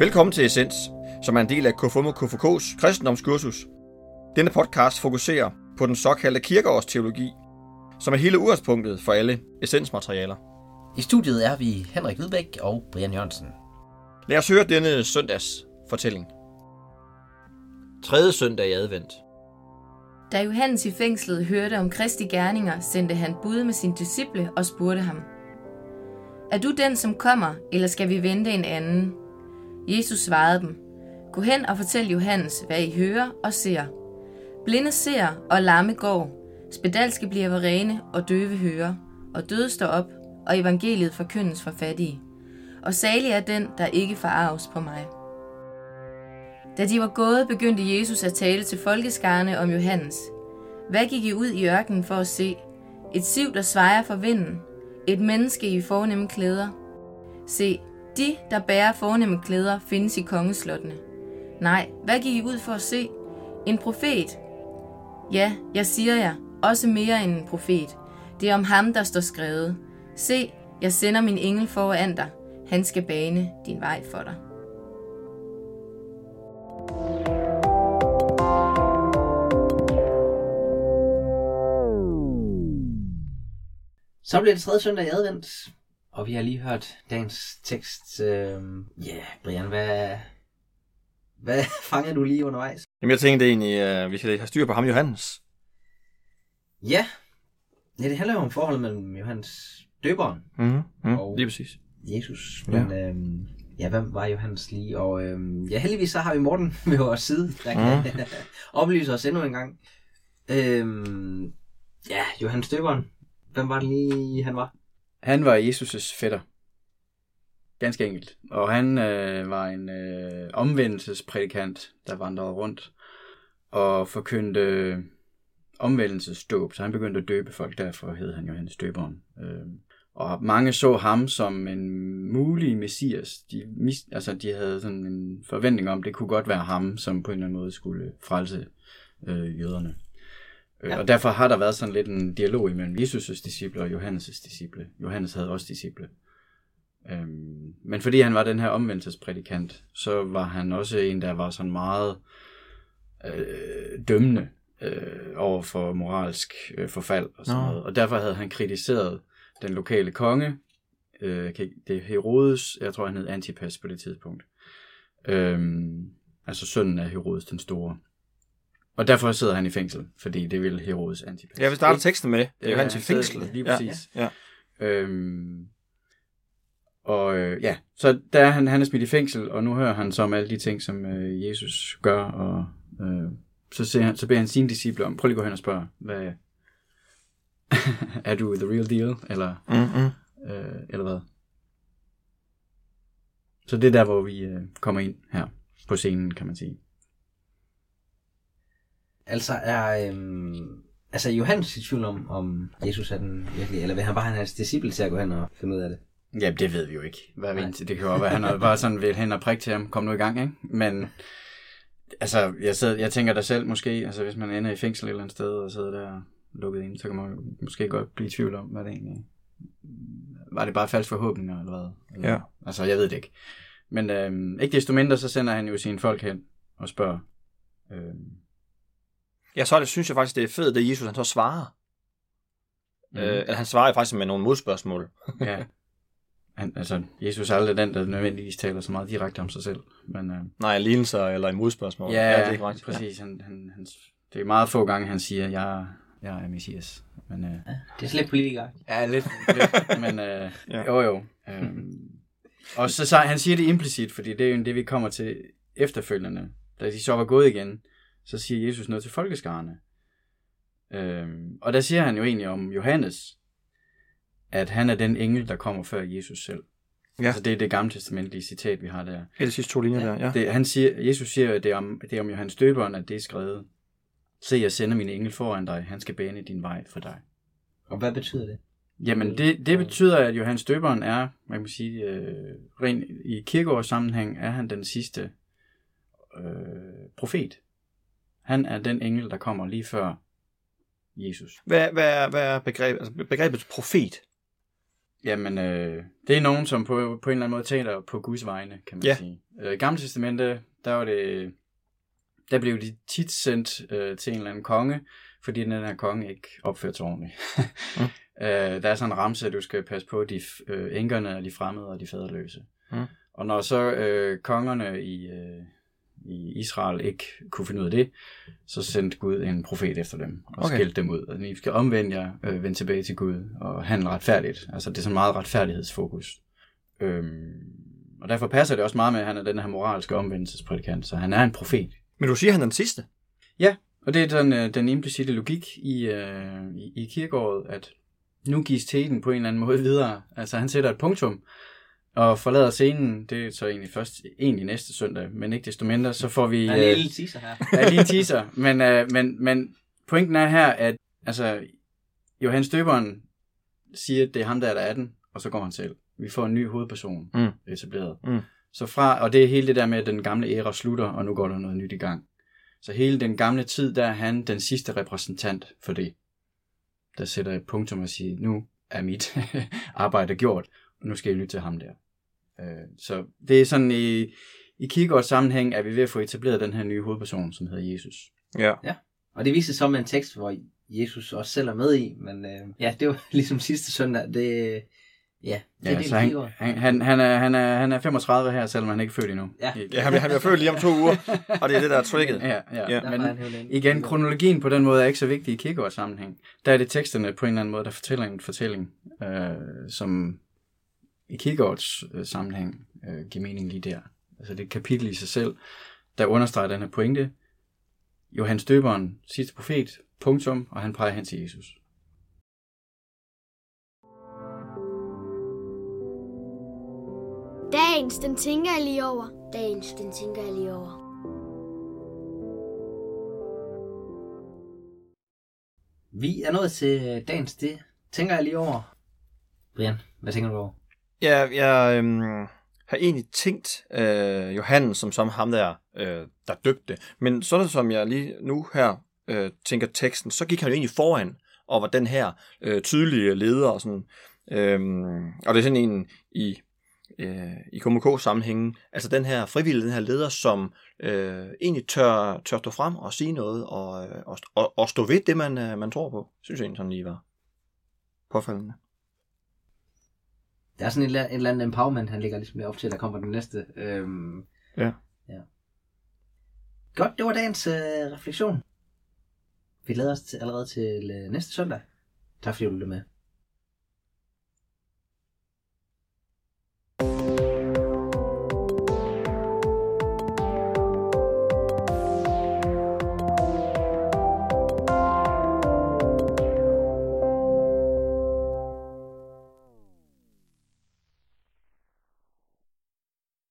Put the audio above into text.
Velkommen til Essens, som er en del af KFUM og KFK's kristendomskursus. Denne podcast fokuserer på den såkaldte kirkeårsteologi, som er hele udgangspunktet for alle essensmaterialer. I studiet er vi Henrik Hvidbæk og Brian Jørgensen. Lad os høre denne søndags fortælling. Tredje søndag i advent. Da Johannes i fængslet hørte om Kristi gerninger, sendte han bud med sin disciple og spurgte ham, Er du den, som kommer, eller skal vi vente en anden? Jesus svarede dem, Gå hen og fortæl Johannes, hvad I hører og ser. Blinde ser, og lamme går. Spedalske bliver rene, og døve hører. Og døde står op, og evangeliet forkyndes for fattige. Og salig er den, der ikke forarves på mig. Da de var gået, begyndte Jesus at tale til folkeskarne om Johannes. Hvad gik I ud i ørkenen for at se? Et siv, der svejer for vinden. Et menneske i fornemme klæder. Se, de, der bærer fornemme klæder, findes i kongeslottene. Nej, hvad gik I ud for at se? En profet. Ja, jeg siger jer, også mere end en profet. Det er om ham, der står skrevet. Se, jeg sender min engel foran dig. Han skal bane din vej for dig. Så bliver det tredje søndag i advent, og vi har lige hørt dagens tekst. Ja, øh, yeah, Brian, hvad, hvad fanger du lige undervejs? Jamen jeg tænkte egentlig, at uh, vi skal have styr på ham Johannes. Ja, ja det handler jo om forholdet mellem Johannes døberen Mm-hmm. Mm, Og- Lige præcis. Jesus. Men ja, øhm, ja hvem var Johannes lige? Og øhm, ja, heldigvis så har vi Morten ved vores side, der kan mm. oplyse os endnu en gang. Øhm, ja, Johannes døberen. Hvem var det lige, han var? Han var Jesus' fætter. Ganske enkelt. Og han øh, var en øh, omvendelsesprædikant, der vandrede rundt og forkyndte øh, omvendelsesdåb. Så han begyndte at døbe folk, derfor hed han Johannes Døberen. Øh, og mange så ham som en mulig messias. De, mis, altså, de havde sådan en forventning om, det kunne godt være ham, som på en eller anden måde skulle frelse øh, jøderne. Ja. Ja. Og derfor har der været sådan lidt en dialog imellem Jesus' disciple og Johannes' disciple. Johannes havde også disciple. Øhm, men fordi han var den her omvendelsesprædikant, så var han også en, der var sådan meget øh, dømmende øh, over for moralsk øh, forfald og sådan Nå. noget. Og derfor havde han kritiseret den lokale konge, øh, det er Herodes, jeg tror han hed Antipas på det tidspunkt. Øhm, altså sønnen af Herodes den store. Og derfor sidder han i fængsel, fordi det vil Herodes Antipas. Ja, vi starter teksten med. Det er i han sidder fængsel. lige præcis. Ja, ja. Øhm, og øh, ja, så der er han, han er smidt i fængsel, og nu hører han så om alle de ting, som øh, Jesus gør, og øh, så, ser han, så beder han sine disciple om, prøv lige at gå hen og spørge, hvad, er du the real deal, eller, Mm-hmm. øh, eller hvad? Så det er der, hvor vi øh, kommer ind her på scenen, kan man sige. Altså er, øhm, altså er Johannes i tvivl om, om Jesus er den virkelig, eller vil han bare have hans disciple til at gå hen og finde ud af det? Ja, det ved vi jo ikke. Hvad vi Nej. indtil, det kan jo godt være, han har bare sådan vil hen og prikke til ham, kom nu i gang, ikke? Men altså, jeg, sidder, jeg tænker da selv måske, altså hvis man ender i fængsel et eller andet sted og sidder der lukket inde, så kan man måske godt blive i tvivl om, hvad det egentlig Var det bare falske forhåbninger, eller hvad? Eller, Ja. Altså, jeg ved det ikke. Men øhm, ikke desto mindre, så sender han jo sine folk hen og spørger. Øhm, Ja, så det, synes jeg faktisk, det er fedt, det Jesus han så svarer. Mm. Øh, eller han svarer faktisk med nogle modspørgsmål. ja. Han, altså, Jesus er aldrig den, der nødvendigvis taler så meget direkte om sig selv. Men, øh, Nej, lignelser eller i modspørgsmål. Ja, det er korrekt. præcis. Han, han, han, det er meget få gange, han siger, jeg, jeg er Messias. Men, øh, Det er slet politikere. ja, lidt. lidt men øh, Ja. ja. jo, jo. Øhm, og så, så han siger det implicit, fordi det er jo det, vi kommer til efterfølgende. Da de så var gået igen, så siger Jesus noget til folkeskarne. Øhm, og der siger han jo egentlig om Johannes, at han er den engel, der kommer før Jesus selv. Ja. Altså det er det gamle testamentlige citat, vi har der. Det er de sidste to linjer der, ja. Det, han siger, Jesus siger, at det er, om, det er om Johannes døberen, at det er skrevet. Se, jeg sender min engel foran dig. Han skal bane din vej for dig. Og hvad betyder det? Jamen, det, det betyder, at Johannes døberen er, man kan sige, øh, rent i kirkeårs sammenhæng, er han den sidste øh, profet. Han er den engel, der kommer lige før Jesus. Hvad, hvad, er, hvad er begrebet, altså begrebet profet? Jamen, øh, det er nogen, som på, på en eller anden måde taler på Guds vegne, kan man Ja. sige. Øh, I Gamle Testamente, der var det, der blev de tit sendt øh, til en eller anden konge, fordi den her konge ikke opførte sig ordentligt. Mm. øh, der er sådan en ramse, at du skal passe på de øh, enkerne og de fremmede og de faderløse. Mm. Og når så øh, kongerne i, øh, i Israel ikke kunne finde ud af det, så sendte Gud en profet efter dem og Okay. skældte dem ud. Og I skal omvende jer, øh, vende tilbage til Gud og handle retfærdigt. Altså det er sådan meget retfærdighedsfokus. Øhm, og derfor passer det også meget med, at han er den her moralske omvendelsesprædikant, så han er en profet. Men du siger, han er den sidste. Ja, og det er den, øh, den implicite logik i, øh, i, i kirkeåret, at nu gives teten på en eller anden måde videre. Altså han sætter et punktum og forlader scenen. Det er så egentlig først egentlig næste søndag, men ikke desto mindre, så får vi... Der er en øh, lille teaser her. der er lige en teaser, men, øh, men, men pointen er her, at altså, Johannes Døberen siger, at det er ham, der er der 18, og så går han selv. Vi får en ny hovedperson Mm. etableret. Mm. Så fra, og det er hele det der med, at den gamle æra slutter, og nu går der noget nyt i gang. Så hele den gamle tid, der er han den sidste repræsentant for det. Der sætter et punktum og siger, nu er mit arbejde gjort, og nu skal jeg lytte til ham der. Øh, Så det er sådan i, i kirkeårets sammenhæng, at vi er ved at få etableret den her nye hovedperson, som hedder Jesus. Ja. Og det viser så med en tekst, hvor Jesus også selv er med i, men øh, ja, det var ligesom sidste søndag, det, ja, det er Ja, det, så vi han, han, han, han, er, han, er, han er 35 her, selvom han ikke er født endnu. Ja. ja han, han bliver født lige om to uger, og det er det, der er tricket. Ja, ja. Ja. ja. Men igen, kronologien på den måde er ikke så vigtig i kirkeårets sammenhæng. Der er det teksterne på en eller anden måde, der fortæller en fortælling, øh, som i kirkeårets øh, sammenhæng øh, giver mening lige der. Altså det er et kapitel i sig selv, der understreger den her pointe. Johannes Døberen, sidste profet, punktum, og han peger hen til Jesus. Dagens, den tænker jeg lige over. Dagens, den tænker jeg lige over. Vi er nået til dagens, det tænker jeg lige over. Brian, hvad tænker du over? Ja, jeg øhm, har egentlig tænkt øh, Johannes som som ham der, øh, der døbte. Men sådan som jeg lige nu her øh, tænker teksten, så gik han jo egentlig foran og var den her øh, tydelige leder. Og, sådan, øhm, og det er sådan en i, øh, i KMK-sammenhængen, altså den her frivillige, den her leder, som øh, egentlig tør, tør stå frem og sige noget og, øh, og, og, og stå ved det, man, øh, man tror på. Synes jeg egentlig sådan lige var påfaldende. Der er sådan et, eller- et eller andet empowerment, han ligger ligesom op til, der kommer den næste. Øhm, Ja. ja. Godt, det var dagens øh, refleksion. Vi glæder os til, allerede til øh, næste søndag. Tak fordi du lyttede med.